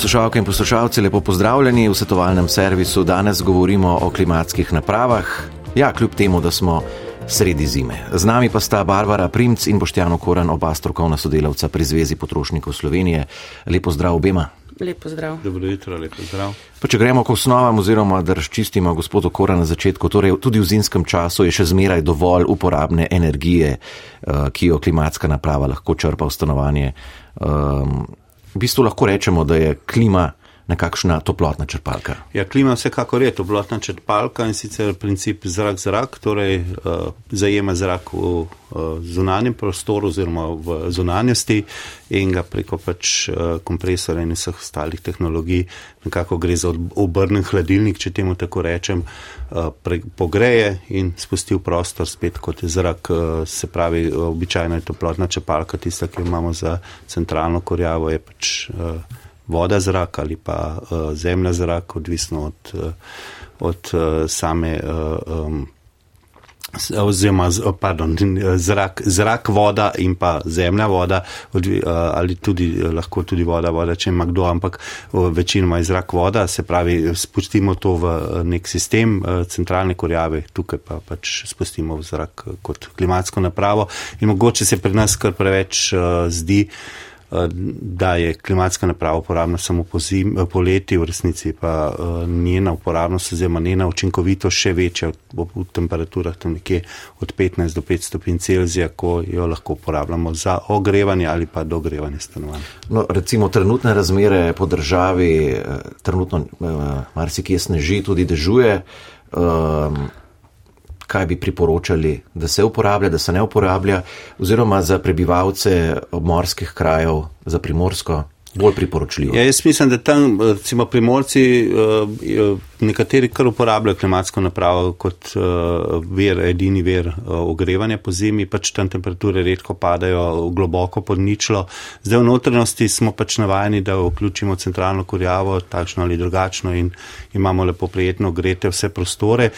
Poslušalke in poslušalci, lepo pozdravljeni v svetovalnem servisu. Danes govorimo o klimatskih napravah. Ja, kljub temu, da smo sredi zime. Z nami pa sta Barbara Primc in Boštjano Koran, oba strokovna sodelavca pri Zvezi potrošnikov Slovenije. Lepo zdrav obema. Lepo zdrav. Dobro jutro, lepo zdrav. Pa če gremo k osnovam oziroma da razčistimo gospodu Kora na začetku, torej tudi v zimskem času je še zmeraj dovolj uporabne energije, eh, ki jo klimatska naprava lahko črpa v stanovanje. V bistvu lahko rečemo, da je klima nekakšna toplotna črpalka. Ja, klima vsekakor je toplotna črpalka in sicer princip zrak-zrak, torej uh, zajema zrak v uh, zunanjem prostoru oziroma v zunanjosti in ga preko pač uh, kompresora in vseh ostalih tehnologij nekako gre za obrnen hladilnik, če temu tako rečem, uh, pre, pogreje in spusti v prostor spet kot je zrak. Uh, se pravi, običajno je toplotna črpalka tista, ki jo imamo za centralno korjavo, je pač. Uh, voda zrak ali pa uh, zemlja zrak, odvisno od, uh, od uh, same. Uh, um, Oziroma, pardon, zrak, zrak, voda in pa zemlja, voda, ali tudi lahko tudi voda, voda, če ima kdo, ampak večinoma je zrak, voda, se pravi, spustimo to v nek sistem centralne korjave, tukaj pa pač spustimo v zrak kot klimatsko napravo. In mogoče se pri nas kar preveč zdi, da je klimatska naprava uporabna samo po, zim, eh, po leti, v resnici pa uh, njena uporabnost oziroma njena učinkovitost še večja v, temperaturah tam nekje od 15 do 5 stopinj Celzija, ko jo lahko uporabljamo za ogrevanje ali pa dogrevanje stanovanja. No, recimo trenutne razmere po državi, trenutno uh, marsikje sneži, tudi dežuje. Um, kaj bi priporočali, da se uporablja, da se ne uporablja, oziroma za prebivalce obmorskih krajev, za primorsko, bolj priporočljivo. Ja, jaz mislim, da tam, recimo, primorci, eh, nekateri kar uporabljajo klimatsko napravo kot eh, ver, edini ver eh, ogrevanja po zimi, pač tam temperature redko padajo globoko pod ničlo. Zdaj v notrnosti smo pač navajeni, da vključimo centralno kurjavo, takšno ali drugačno in imamo lepo prijetno grete vse prostore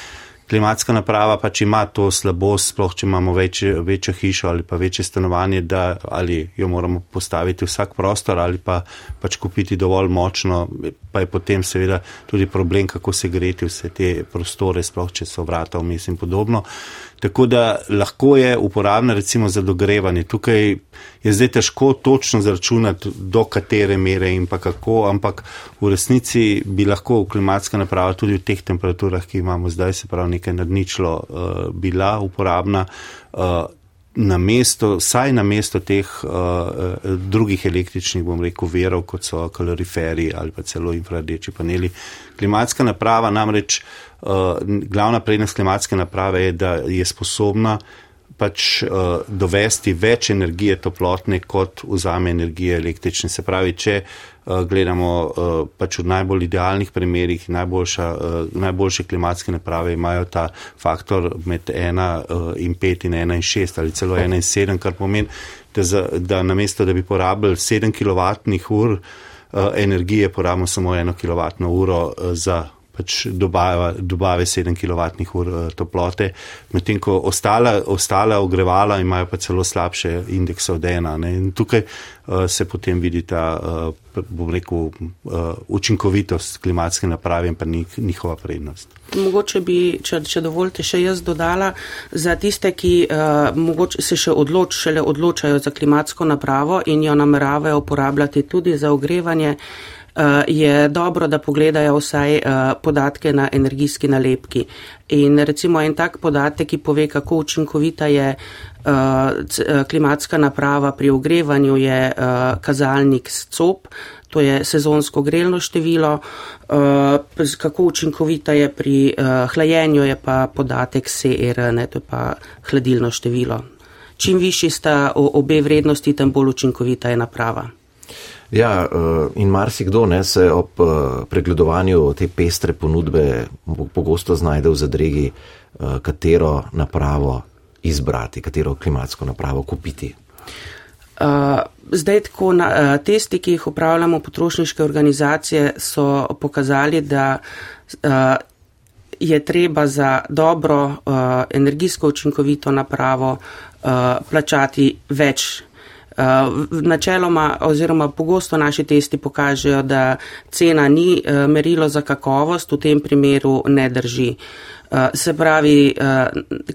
klimatska naprava pač ima to slabost, sploh če imamo večje, večjo hišo ali pa večje stanovanje, da ali jo moramo postaviti vsak prostor ali pa pač kupiti dovolj močno, pa je potem seveda tudi problem, kako se greti vse te prostore, sploh če so vrata vmes in podobno. Tako da lahko je uporabna recimo za dogrevanje. Tukaj je zdaj težko točno zračunati, do katere mere in pa kako, ampak v resnici bi lahko klimatska naprava tudi v teh temperaturah, ki imamo zdaj, se pravi nekaj nadničlo, uh, bila uporabna. Uh, Na mesto, saj na mesto teh uh, drugih električnih, bom rekel, verov, kot so kaloriferi ali pa celo infrardeči paneli. Klimatska naprava namreč uh, uh, glavna prednost klimatske naprave je, da je sposobna pač uh, dovesti več energije toplotne, kot vzame energije električne. Se pravi, če uh, gledamo uh, pač v najbolj idealnih primerih, najboljša, uh, najboljše klimatske naprave imajo ta faktor med 1 uh, in 5 in 1 in 6 ali celo 1 in 7, kar pomeni, da, za, da namesto, da bi porabili 7 kWh uh, energije, porabimo samo 1 kWh za pač dobava, dobave 7 kWh eh, toplote, medtem ko ostale, ostale ogrevala imajo pa celo slabše indekse od ena. Ne? In tukaj uh, se potem vidi ta, uh, bom rekel, uh, učinkovitost klimatske naprave in pa njihova prednost. Mogoče bi, če, če dovolite, še jaz dodala za tiste, ki uh, mogoče se še odloč, šele odločajo za klimatsko napravo in jo nameravajo uporabljati tudi za ogrevanje. Eh, je dobro, da pogledajo vsaj eh, podatke na energijski nalepki. In recimo en tak podatek, ki pove, kako učinkovita je eh, klimatska naprava pri ogrevanju, je kazalnik SCOP, to je sezonsko grelno število, kako učinkovita je pri hlajenju, je pa podatek CR, ne, to je pa hladilno število. Čim višji sta obe vrednosti, tem bolj učinkovita je naprava. Ja, eh, in marsikdo ne, se ob eh, pregledovanju te pestre ponudbe pogosto znajde v zadregi, eh, katero napravo izbrati, katero klimatsko napravo kupiti. Zdaj, tako na, testi, ki jih upravljamo potrošniške organizacije, so pokazali, da je treba za dobro energijsko učinkovito napravo plačati več Načeloma oziroma pogosto naši testi pokažejo, da cena ni merilo za kakovost, v tem primeru ne drži. Se pravi,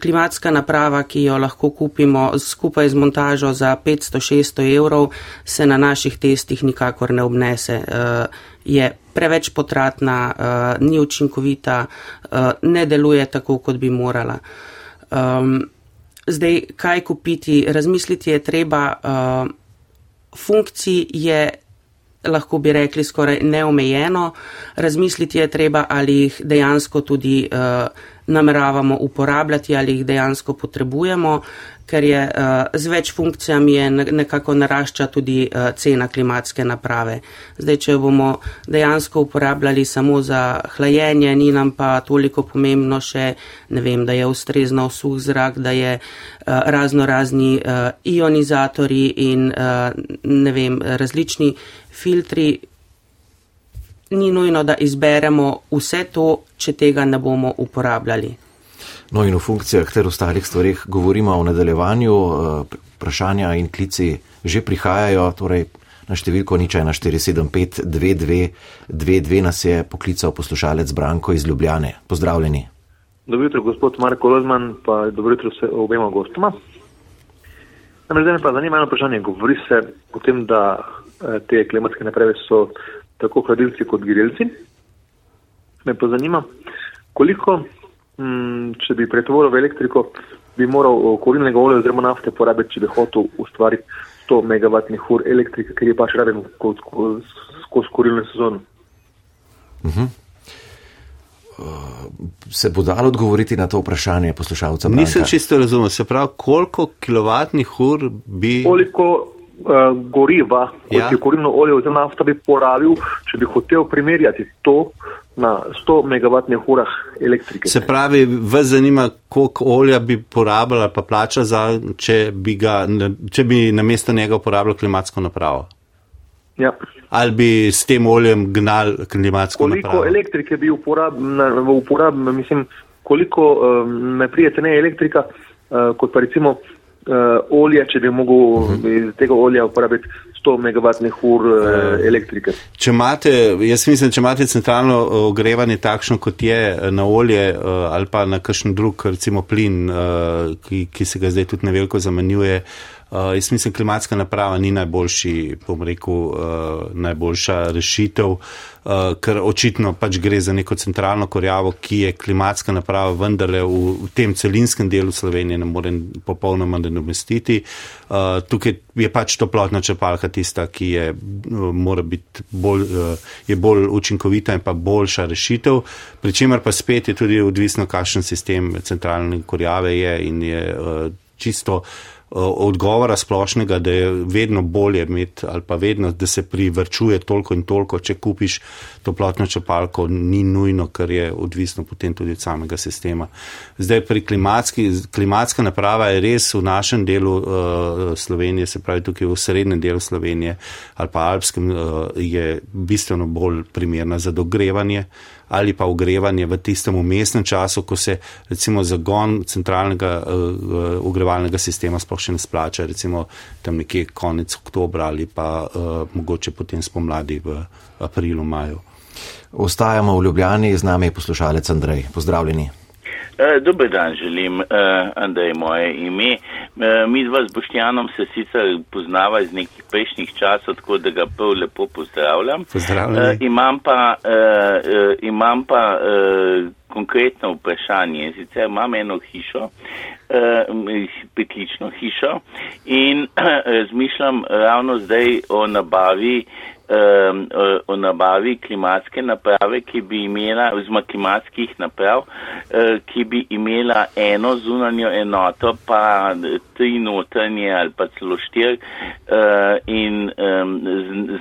klimatska naprava, ki jo lahko kupimo skupaj z montažo za 500-600 evrov, se na naših testih nikakor ne obnese. Je preveč potratna, ni učinkovita, ne deluje tako, kot bi morala. Zdaj, kaj kupiti? Razmisliti je treba, funkcij je lahko bi rekli skoraj neomejeno. Razmisliti je treba, ali jih dejansko tudi uh, nameravamo uporabljati, ali jih dejansko potrebujemo, ker je uh, z več funkcijami je nekako narašča tudi uh, cena klimatske naprave. Zdaj, če bomo dejansko uporabljali samo za hlajenje, ni nam pa toliko pomembno še, ne vem, da je ustrezno vsuh zrak, da je uh, razno razni ionizatori in ne vem, različni filtri. Ni nujno, da izberemo vse to, če tega ne bomo uporabljali. No in o funkcijah ter ostalih stvarih govorimo v nadaljevanju. Eh, vprašanja in klici že prihajajo, torej na številko ničaj na 475-2222 nas je poklical poslušalec Branko iz Ljubljane. Pozdravljeni. Dobro jutro, gospod Marko Lozman, pa dobro jutro se obema gostoma. Namreč zdaj me pa zanima eno vprašanje. Govori se o tem, da eh, te klimatske naprave so tako hladilci kot grilci. Me pa zanima, koliko Mm, če bi pretvoril v elektriko, bi moral eh, korilnega olja oziroma nafte porabiti, če bi hotel ustvariti 100 MW ur elektrike, ker je pač raven skozi korilno sezono. Uh -huh. Se bo dalo odgovoriti na to vprašanje poslušalca? Nisem čisto razumel, se pravi, koliko kilovatnih ur bi. Koliko uh, goriva, kot ja. je korilno olje oziroma nafta, bi porabil, če bi hotel primerjati to na 100 MW urah elektrike. Se pravi, vas zanima, koliko olja bi porabila pa plača za, če bi, ga, če bi na mesto njega uporabljal klimatsko napravo? Ja. Ali bi s tem oljem gnal klimatsko koliko napravo? Koliko elektrike bi uporabil, uporab, mislim, koliko um, me prijete ne elektrika, uh, kot pa recimo uh, olje, če bi mogel uh mhm. -huh. iz tega olja uporabiti 100 MW ur uh, elektrike. Če imate, jaz mislim, če imate centralno ogrevanje takšno, kot je na olje uh, ali pa na kakšen drug, recimo plin, uh, ki, ki se ga zdaj tudi neveliko zamenjuje, uh, jaz mislim, klimatska naprava ni najboljši, bom rekel, uh, najboljša rešitev. Uh, uh, ker očitno pač gre za neko centralno korjavo, ki je klimatska naprava, vendarle v, v tem celinskem delu Slovenije ne more popolnoma nadomestiti. Uh, tukaj je pač toplotna črpalka tista, ki je, uh, mora biti bolj, uh, je bolj učinkovita in pa boljša rešitev, pri čemer pa spet je tudi odvisno, kakšen sistem centralne korjave je in je uh, čisto. Odgovora splošnega, da je vedno bolje imeti ali pa vedno, da se privrčuje toliko in toliko, če kupiš toplotno črpalko, ni nujno, ker je odvisno potem tudi od samega sistema. Zdaj pri klimatski, klimatska naprava je res v našem delu uh, Slovenije, se pravi tukaj v srednjem delu Slovenije ali pa alpskem, uh, je bistveno bolj primerna za dogrevanje. Ali pa ogrevanje v tistem umestnem času, ko se recimo zagon centralnega uh, ogrevalnega sistema sploh še ne splača, recimo tam nekje konec oktobra ali pa uh, mogoče potem spomladi v aprilu, maju. Ostajamo v Ljubljani, z nami je poslušalec Andrej. Pozdravljeni. Eh, dober dan, želim, uh, Andrej, moje ime. Uh, mi dva z Boštjanom se sicer poznava iz nekih prejšnjih časov, tako da ga prav lepo pozdravljam. Pozdravljam. Imam pa, imam pa konkretno vprašanje. Sicer imam eno hišo, petlično hišo in razmišljam ravno zdaj o nabavi o nabavi klimatske naprave, ki bi imela, oziroma klimatskih naprav, uh, ki bi imela eno zunanjo enoto, pa tri notranje ali pa celo štir uh, in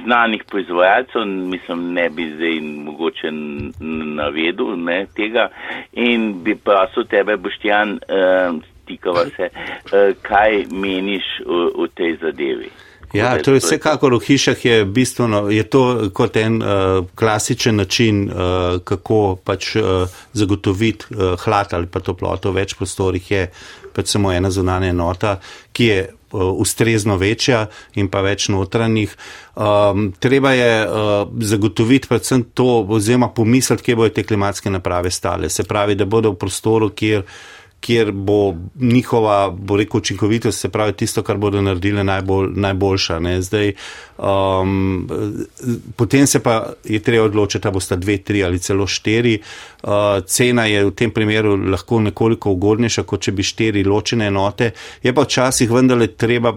znanih proizvajalcev, mislim, ne bi zdaj mogoče navedel ne, tega in bi prosil tebe, Boštjan, uh, tikava se, uh, kaj meniš o, o tej zadevi. Ja, to je vsekakor v hišah je bistveno, je to kot en uh, klasičen način, uh, kako pač uh, zagotoviti uh, hlad ali pa toploto v več prostorih, je pač samo ena zunanja enota, ki je ustrezno večja in pa več notranjih. Um, treba je uh, zagotoviti predvsem to, oziroma pomisliti, kje bodo te klimatske naprave stale. Se pravi, da bodo v prostoru, kjer kjer bo njihova, bo rekel, učinkovitost, se pravi tisto, kar bodo naredili najbolj, najboljša. Zdaj, um, potem se pa je treba odločiti, da bosta dve, tri ali celo štiri. Uh, cena je v tem primeru lahko nekoliko ugodnejša, kot če bi štiri ločene enote. Je pa včasih vendarle treba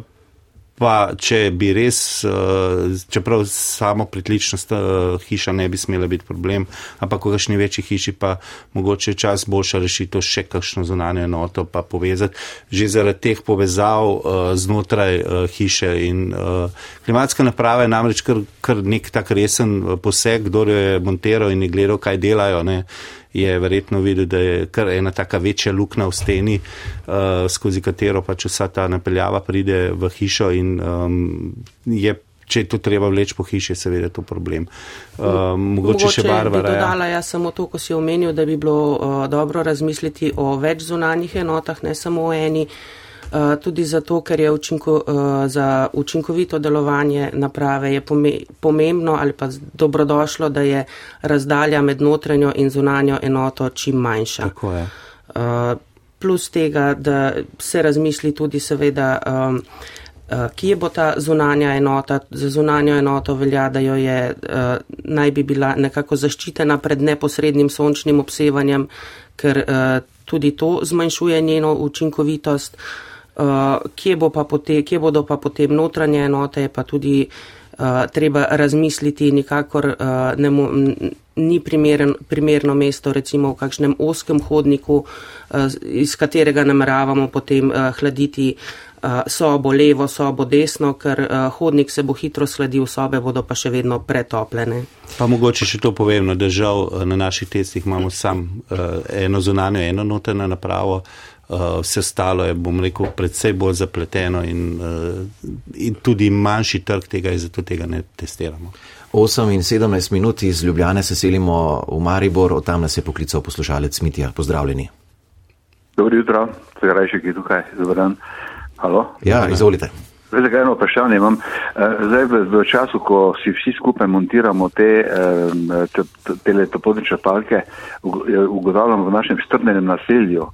pa če bi res, uh, čeprav samo pritličnost uh, hiša ne bi smela biti problem, ampak v kakšni večji hiši pa mogoče čas boljša rešitev še kakšno zunanje enoto pa povezati, že zaradi teh povezav uh, znotraj hiše in klimatska naprava je namreč kar, kar nek tak resen poseg, kdo je monteral in je gledal, kaj delajo. Ne je verjetno videl, da je kar ena taka večja luknja v steni, uh, skozi katero pač vsa ta napeljava pride v hišo in um, je. Če je to treba vleči po hiši, je seveda to problem. Uh, mogoče, mogoče še Barbara. Bi ja. dodala jaz samo to, ko si omenil, da bi bilo uh, dobro razmisliti o več zunanjih enotah, ne samo o eni. Uh, tudi zato, ker je učinko, eh, za učinkovito delovanje naprave je pomembno ali pa dobrodošlo, da je razdalja med notranjo in zunanjo enoto čim manjša. Eh, plus tega, da se razmisli tudi seveda, kje bo ta zunanja enota. Za zunanjo enoto velja, da jo je, naj bi bila nekako zaščitena pred neposrednim sončnim obsevanjem, ker tudi to zmanjšuje njeno učinkovitost. Uh, kje, bo pote, kje bodo pa potem notranje enote, pa tudi uh, treba razmisliti, nikakor uh, ne, ni primeren, primerno mesto, recimo v kakšnem oskem hodniku, uh, iz katerega nameravamo potem uh, hladiti uh, sobo levo, sobo desno, ker uh, hodnik se bo hitro sladil, sobe bodo pa še vedno pretopljene. Pa mogoče še to povem, no, da žal na naših testih imamo sam uh, eno zunanjo, eno notranje napravo. Uh, vse ostalo je, bom rekel, predvsej bolj zapleteno in, uh, in tudi manjši trg tega in zato tega ne testiramo. 8 in 17 minut iz Ljubljane se selimo v Maribor, od tam nas je poklical poslušalec Mitja. Pozdravljeni. Dobro jutro, se rajši, ki je tukaj, dober dan. Halo? Ja, izvolite. Zdaj, eno vprašanje imam? Zdaj, v, v času, ko si vsi skupaj montiramo te, te, te, te topodne črpalke, ugotavljamo v našem strnenem naselju,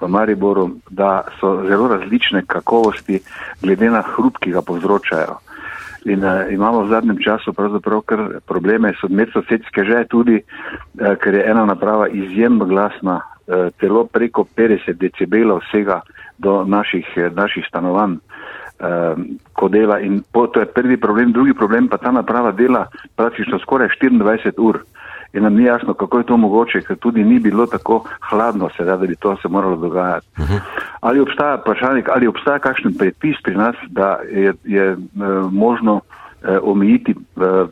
v Mariboru, da so zelo različne kakovosti glede na hrup, ki ga povzročajo. In uh, imamo v zadnjem času pravzaprav kar probleme s medsosedske že tudi, uh, ker je ena naprava izjemno glasna, uh, celo preko 50 decibelov vsega do naših, naših stanovanj, uh, ko dela. In po, to je prvi problem, drugi problem pa ta naprava dela praktično skoraj 24 ur. Uh, in nam ni jasno, kako je to mogoče, ker tudi ni bilo tako hladno, sedaj, da bi to se moralo dogajati. Uh mhm. -huh. Ali obstaja vprašanje, ali obstaja kakšen predpis pri nas, da je, je uh, možno uh, omejiti uh, uh,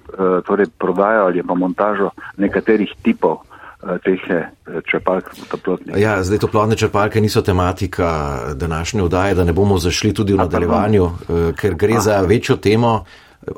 torej prodajo ali pa montažo nekaterih tipov teh črpalk toplotnih. Ja, zdaj toplotne črpalke niso tematika današnje vdaje, da ne bomo zašli tudi v nadaljevanju, ker gre za večjo temo.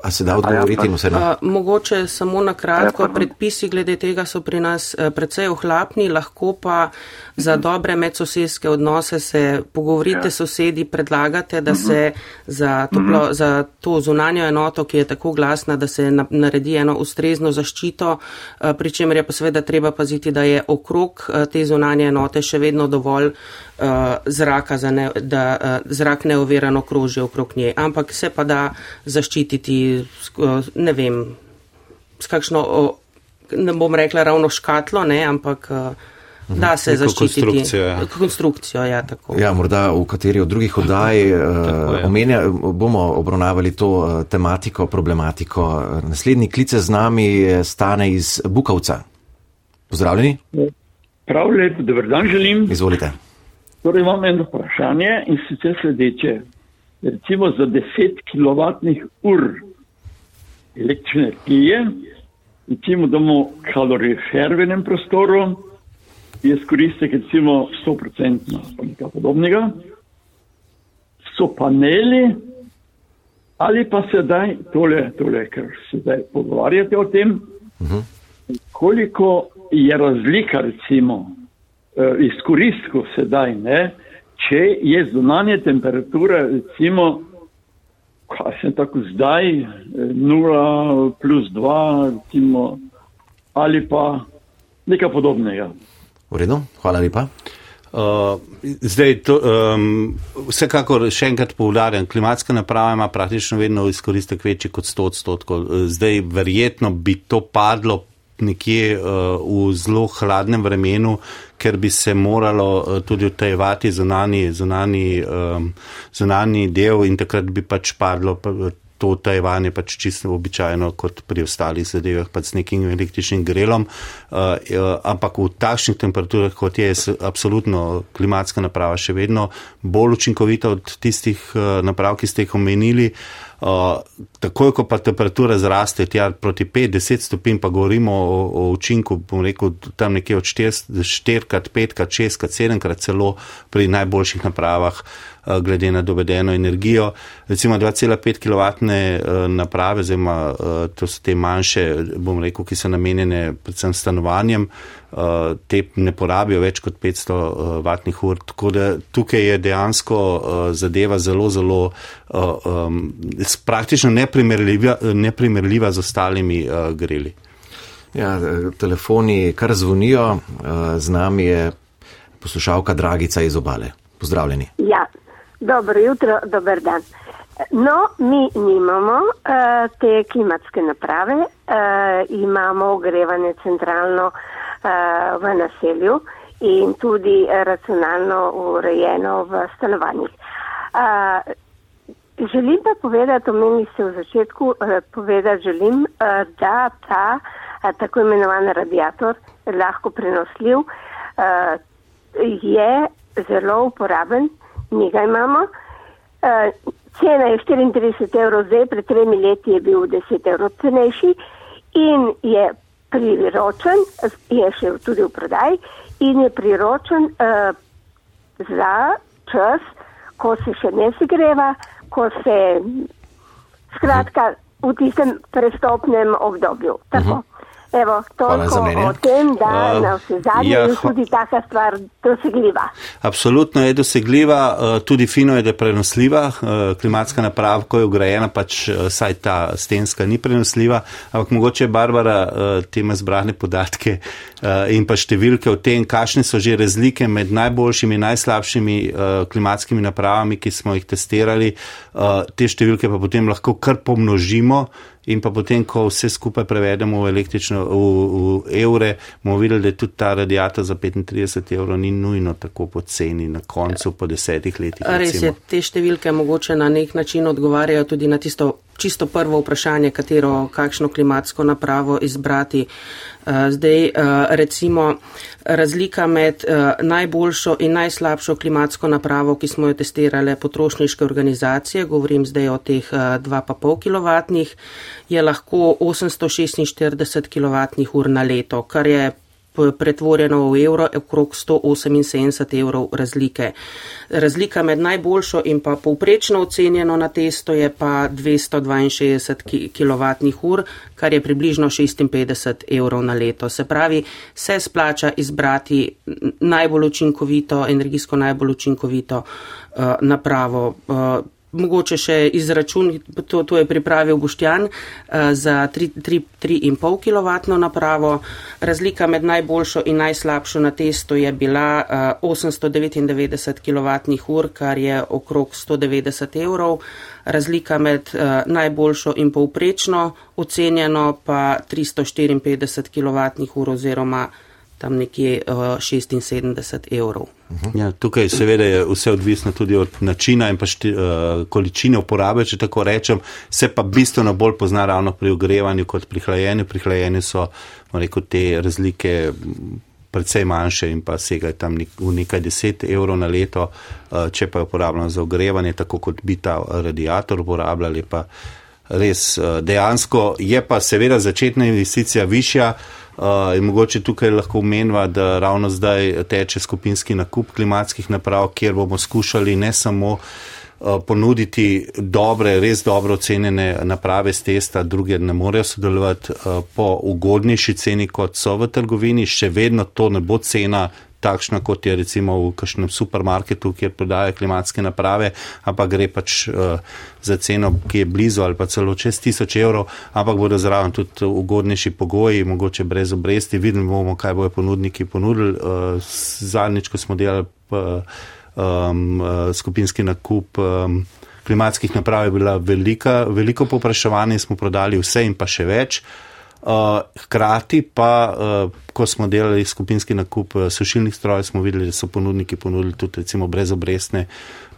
A se da ja, odgovoriti vse na? Mogoče samo na kratko, ja, predpisi glede tega so pri nas eh, precej ohlapni, lahko pa za dobre medsosedske odnose se pogovorite ja. sosedi, predlagate, da se za, toplo, za to zunanjo enoto, ki je tako glasna, da se naredi eno ustrezno zaščito, eh, pri čemer je pa seveda treba paziti, da je okrog eh, te zunanje enote še vedno dovolj zraka, ne, da zrak neoverano kroži okrog nje. Ampak se pa da zaščititi ne vem, s kakšno, ne bom rekla ravno škatlo, ne, ampak mhm. Da se zaščititi. Konstrukcijo, ja. Konstrukcijo, ja, tako. Ja, morda v kateri od drugih oddaj omenja, bomo obravnavali to tematiko, problematiko. Naslednji klice z nami stane iz Bukovca. Pozdravljeni. Prav lep, dober dan želim. Izvolite. Torej imam eno vprašanje in sicer sledeče recimo za 10 kWh električne energije, recimo da imamo kalorifervenem prostoru, je skoristek recimo 100% ali nekaj podobnega, so paneli ali pa sedaj, tole, tole, ker se zdaj pogovarjate o tem, uh mhm. -huh. koliko je razlika recimo eh, izkoristku sedaj, ne, če je zunanje temperature recimo kaj se tako zdaj, 0 plus 2, recimo, ali pa nekaj podobnega. V redu, hvala lepa. Uh, zdaj, to, um, vsekakor še enkrat povdarjam, klimatska naprava ima praktično vedno izkoristek večji kot 100 odstotkov. Zdaj, verjetno bi to padlo nekje uh, v zelo hladnem vremenu, ker bi se moralo uh, tudi odtajevati zunani, zunani, um, zunani del in takrat bi pač padlo to tajvanje pač čisto običajno kot pri ostalih zadevah, pač s nekim električnim grelom, uh, ampak v takšnih temperaturah, kot je, je absolutno klimatska naprava še vedno bolj učinkovita od tistih uh, naprav, ki ste jih omenili. Uh, takoj, ko pa temperatura zraste tja proti 5-10 stopinj, pa govorimo o, o učinku, bom rekel, tam nekje od 4-krat, 5-krat, 6-krat, 7-krat celo pri najboljših napravah. Uh, glede na dovedeno energijo. Recimo 2,5 kW eh, naprave, oziroma eh, to so te manjše, bom rekel, ki so namenjene predvsem stanovanjem, te ne porabijo več kot 500 vatnih ur. Tako da tukaj je dejansko zadeva zelo, zelo praktično neprimerljiva, neprimerljiva z ostalimi greli. Ja, telefoni kar zvonijo, z nami je poslušalka Dragica iz obale. Pozdravljeni. Ja, Dobro jutro, dober dan. No, mi nimamo uh, te klimatske naprave, uh, imamo ogrevanje centralno uh, v naselju in tudi racionalno urejeno v stanovanjih. Uh, želim pa povedati, omenili ste v začetku, povedati želim, da ta tako imenovan radiator lahko prenosljiv je zelo uporaben mi ga imamo. Cena je 34 evrov, zdaj pred tremi leti je bil 10 evrov cenejši in je priročen, je še tudi v prodaji in je priročen uh, za čas, ko se še ne segreva, ko se skratka v tistem prestopnem obdobju. Tako. Uh -huh. Evo, toliko o tem, da uh, na vse zadnje ja, je tudi taka stvar dosegljiva. Absolutno je dosegljiva, uh, tudi fino je, da je prenosljiva. Uh, klimatska naprava, ko je ugrajena, pač uh, saj ta stenska ni prenosljiva, ampak mogoče je Barbara uh, tema zbrane podatke in pa številke o tem, kakšne so že razlike med najboljšimi in najslabšimi klimatskimi napravami, ki smo jih testirali. Te številke pa potem lahko kar pomnožimo in pa potem, ko vse skupaj prevedemo v električno, v, v evre, bomo videli, da tudi ta radiator za 35 evrov ni nujno tako poceni na koncu po desetih letih. Res je, te številke mogoče na nek način odgovarjajo tudi na tisto čisto prvo vprašanje, katero, kakšno klimatsko napravo izbrati. Eh, zdaj, eh, recimo, razlika med eh, najboljšo in najslabšo klimatsko napravo, ki smo jo testirali potrošniške organizacije, govorim zdaj o teh 2,5 kW, je lahko 846 kWh na leto, kar je pretvorjeno v evro, okrog 178 evrov razlike. Razlika med najboljšo in pa povprečno ocenjeno na testo je pa 262 kWh, kar je približno 56 evrov na leto. Se pravi, se splača izbrati najbolj učinkovito, energijsko najbolj učinkovito uh, napravo. Uh, mogoče še izračun, to, to je pripravil Boštjan uh, za 3,5 kW napravo. Razlika med najboljšo in najslabšo na testu je bila uh, 899 kWh, kar je okrog 190 evrov. Razlika med uh, najboljšo in povprečno ocenjeno pa 354 kWh oziroma tam nekje uh, eh, 76 evrov. Ja, tukaj seveda je vse odvisno tudi od načina in pa šti, uh, količine uporabe, če tako rečem, se pa bistveno bolj pozna ravno pri ogrevanju kot pri hlajenju. Pri hlajenju so rekel, te razlike predvsej manjše in pa segajo tam nek, v nekaj deset evrov na leto, uh, če pa je uporabljeno za ogrevanje, tako kot bi ta radiator uporabljali. Pa res uh, dejansko je pa seveda začetna investicija višja. Uh, in mogoče tukaj lahko menva, da ravno zdaj teče skupinski nakup klimatskih naprav, kjer bomo skušali ne samo uh, ponuditi dobre, res dobro ocenjene naprave z testa, druge ne morejo sodelovati uh, po ugodnejši ceni, kot so v trgovini, še vedno to ne bo cena takšna, kot je recimo v kakšnem supermarketu, kjer prodajajo klimatske naprave, ampak gre pač uh, za ceno, ki je blizu ali pa celo čez tisoč evrov, ampak bodo zraven tudi ugodnejši pogoji, mogoče brez obresti. Vidimo bomo, kaj bojo ponudniki ponudili. Uh, zadnjič, ko smo delali uh, um, uh, skupinski nakup. Um, Klimatskih naprav je bila velika, veliko popraševanje, smo prodali vse in pa še več. Uh, hkrati pa, uh, ko smo delali skupinski nakup uh, sušilnih strojev, smo videli, da so ponudniki ponudili tudi recimo brezobrestne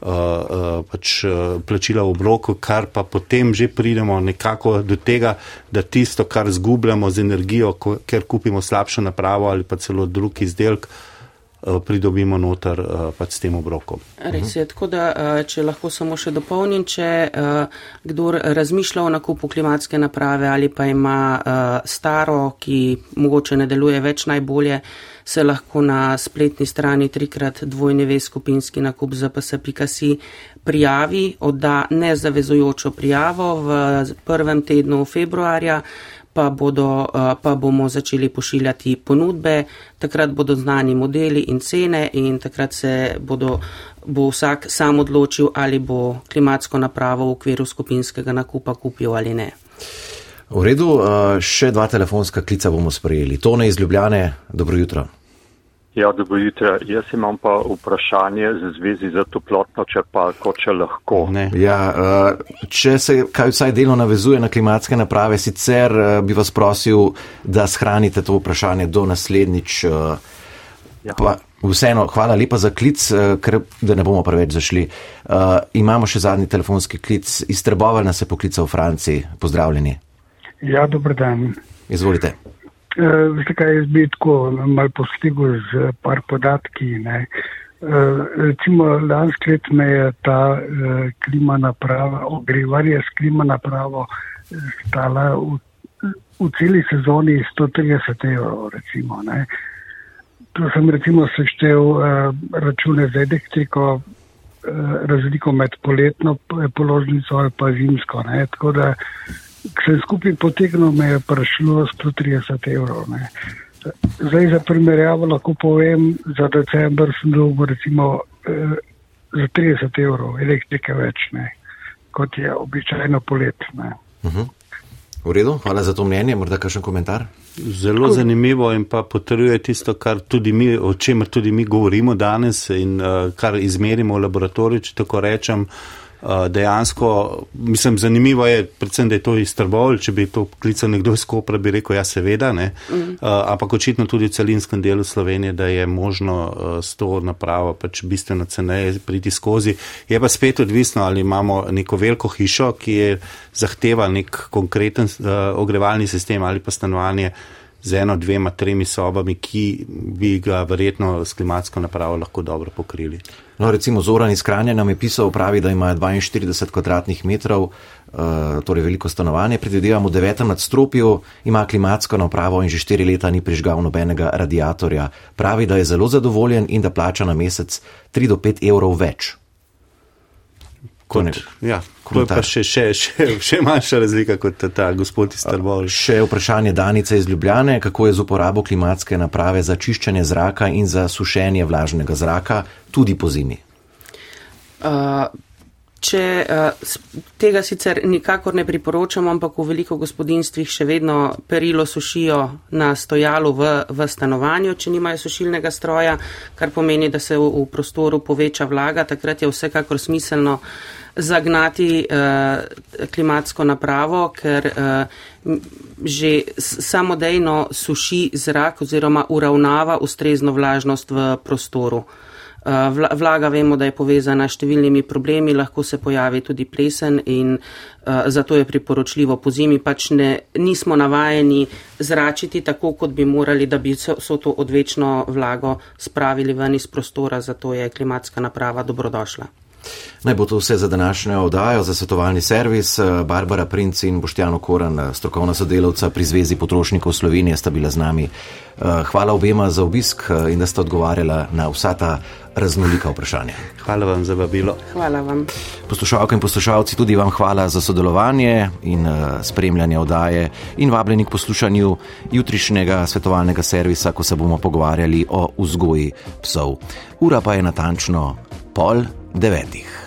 uh, uh, pač, uh, plačila v obroku, kar pa potem že pridemo nekako do tega, da tisto, kar zgubljamo z energijo, ko, ker kupimo slabšo napravo ali pa celo drug izdelek, Eh, pridobimo noter eh, pač s tem obrokom. Res je, tako da, eh, če lahko samo še dopolnim, če kdo razmišlja o nakupu klimatske naprave ali pa ima staro, ki mogoče ne deluje več najbolje, se lahko na spletni strani trikrat dvojne ve skupinski nakup ZPS.si prijavi, odda nezavezujočo prijavo v prvem tednu februarja pa, bodo, eh, pa bomo začeli pošiljati ponudbe, takrat bodo znani modeli in cene in takrat se bodo, bo vsak sam odločil, ali bo klimatsko napravo v okviru skupinskega nakupa kupil ali ne. V redu, eh, še dva telefonska klica bomo sprejeli. Tone iz Ljubljane, dobro jutro. Ja, dobro jutro. Jaz imam pa vprašanje z zvezi za toplotno črpalko, če lahko. Ja, uh, če se kaj vsaj delno navezuje na klimatske naprave, sicer uh, bi vas prosil, da shranite to vprašanje do naslednjič. Uh, ja. pa, vseeno, hvala lepa za klic, ker da ne bomo preveč zašli. Uh, imamo še zadnji telefonski klic. Iz Trbovelj nas je poklical v Franciji. Pozdravljeni. Ja, dobro dan. Izvolite. Uh, veste kaj, jaz bi tako mal postigel z par podatki. Ne. Uh, recimo, lansk let me je ta klima naprava, ogrevanje s klima napravo stala v, v celi sezoni 130 evrov. Recimo, tu sem recimo seštev uh, račune za elektriko, razliko med poletno položnico in pa zimsko. Ne. Tako da Vse skupaj potegnilo me je prišlo 130 evrov. Ne. Zdaj za primerjavo lahko povem, za decembr sem dobil recimo eh, za 30 evrov elektrike več, ne, kot je običajno polet. Uh mhm. -huh. V redu, hvala za to mnenje, morda kakšen komentar. Zelo zanimivo in pa potrjuje tisto, kar tudi mi, o čemer tudi mi govorimo danes in uh, kar izmerimo v laboratoriju, če tako rečem. Uh, dejansko, mislim, zanimivo je, predvsem, da je to iz Trbovl, če bi to klical nekdo iz Kopra, bi rekel, ja, seveda, ne. Mm. Uh, ampak očitno tudi v celinskem delu Slovenije, da je možno uh, s to napravo pač bistveno ceneje priti skozi. Je pa spet odvisno, ali imamo neko veliko hišo, ki je zahteva nek konkreten uh, ogrevalni sistem ali pa stanovanje z eno, dvema, tremi sobami, ki bi ga verjetno s klimatsko napravo lahko dobro pokrili. No, recimo Zoran iz Kranja nam je pisal, pravi, da ima 42 kvadratnih metrov, uh, torej veliko stanovanje, predvidevamo v devetem nadstropju, ima klimatsko napravo in že štiri leta ni prižgal nobenega radiatorja. Pravi, da je zelo zadovoljen in da plača na mesec 3 do 5 evrov več. Kot, ja, to je pa še, še, še, še manjša razlika kot ta, ta gospod iz Trbovlja. Še vprašanje Danice iz Ljubljane, kako je z uporabo klimatske naprave za čiščenje zraka in za sušenje vlažnega zraka tudi po zimi? Uh, če uh, tega sicer nikakor ne priporočam, ampak v veliko gospodinstvih še vedno perilo sušijo na stojalu v, v stanovanju, če nimajo sušilnega stroja, kar pomeni, da se v, v prostoru poveča vlaga, takrat je vsekakor smiselno zagnati uh, klimatsko napravo, ker uh, že samodejno suši zrak oziroma uravnava ustrezno vlažnost v prostoru. Uh, vlaga vemo, da je povezana s številnimi problemi, lahko se pojavi tudi plesen in uh, zato je priporočljivo po zimi pač ne, nismo navajeni zračiti tako, kot bi morali, da bi so, so to odvečno vlago spravili ven iz prostora, zato je klimatska naprava dobrodošla. Naj bo to vse za današnjo oddajo, za svetovalni servis. Barbara Princ in Boštjano Koran, strokovna sodelavca pri Zvezi potrošnikov Slovenije, sta bila z nami. Hvala obema za obisk in da ste odgovarjala na vsa ta raznolika vprašanja. Hvala vam za vabilo. Hvala vam. Poslušalke in poslušalci, tudi vam hvala za sodelovanje in spremljanje oddaje in vabljeni k poslušanju jutrišnjega svetovalnega servisa, ko se bomo pogovarjali o vzgoji psov. Ura pa je natančno pol devetih.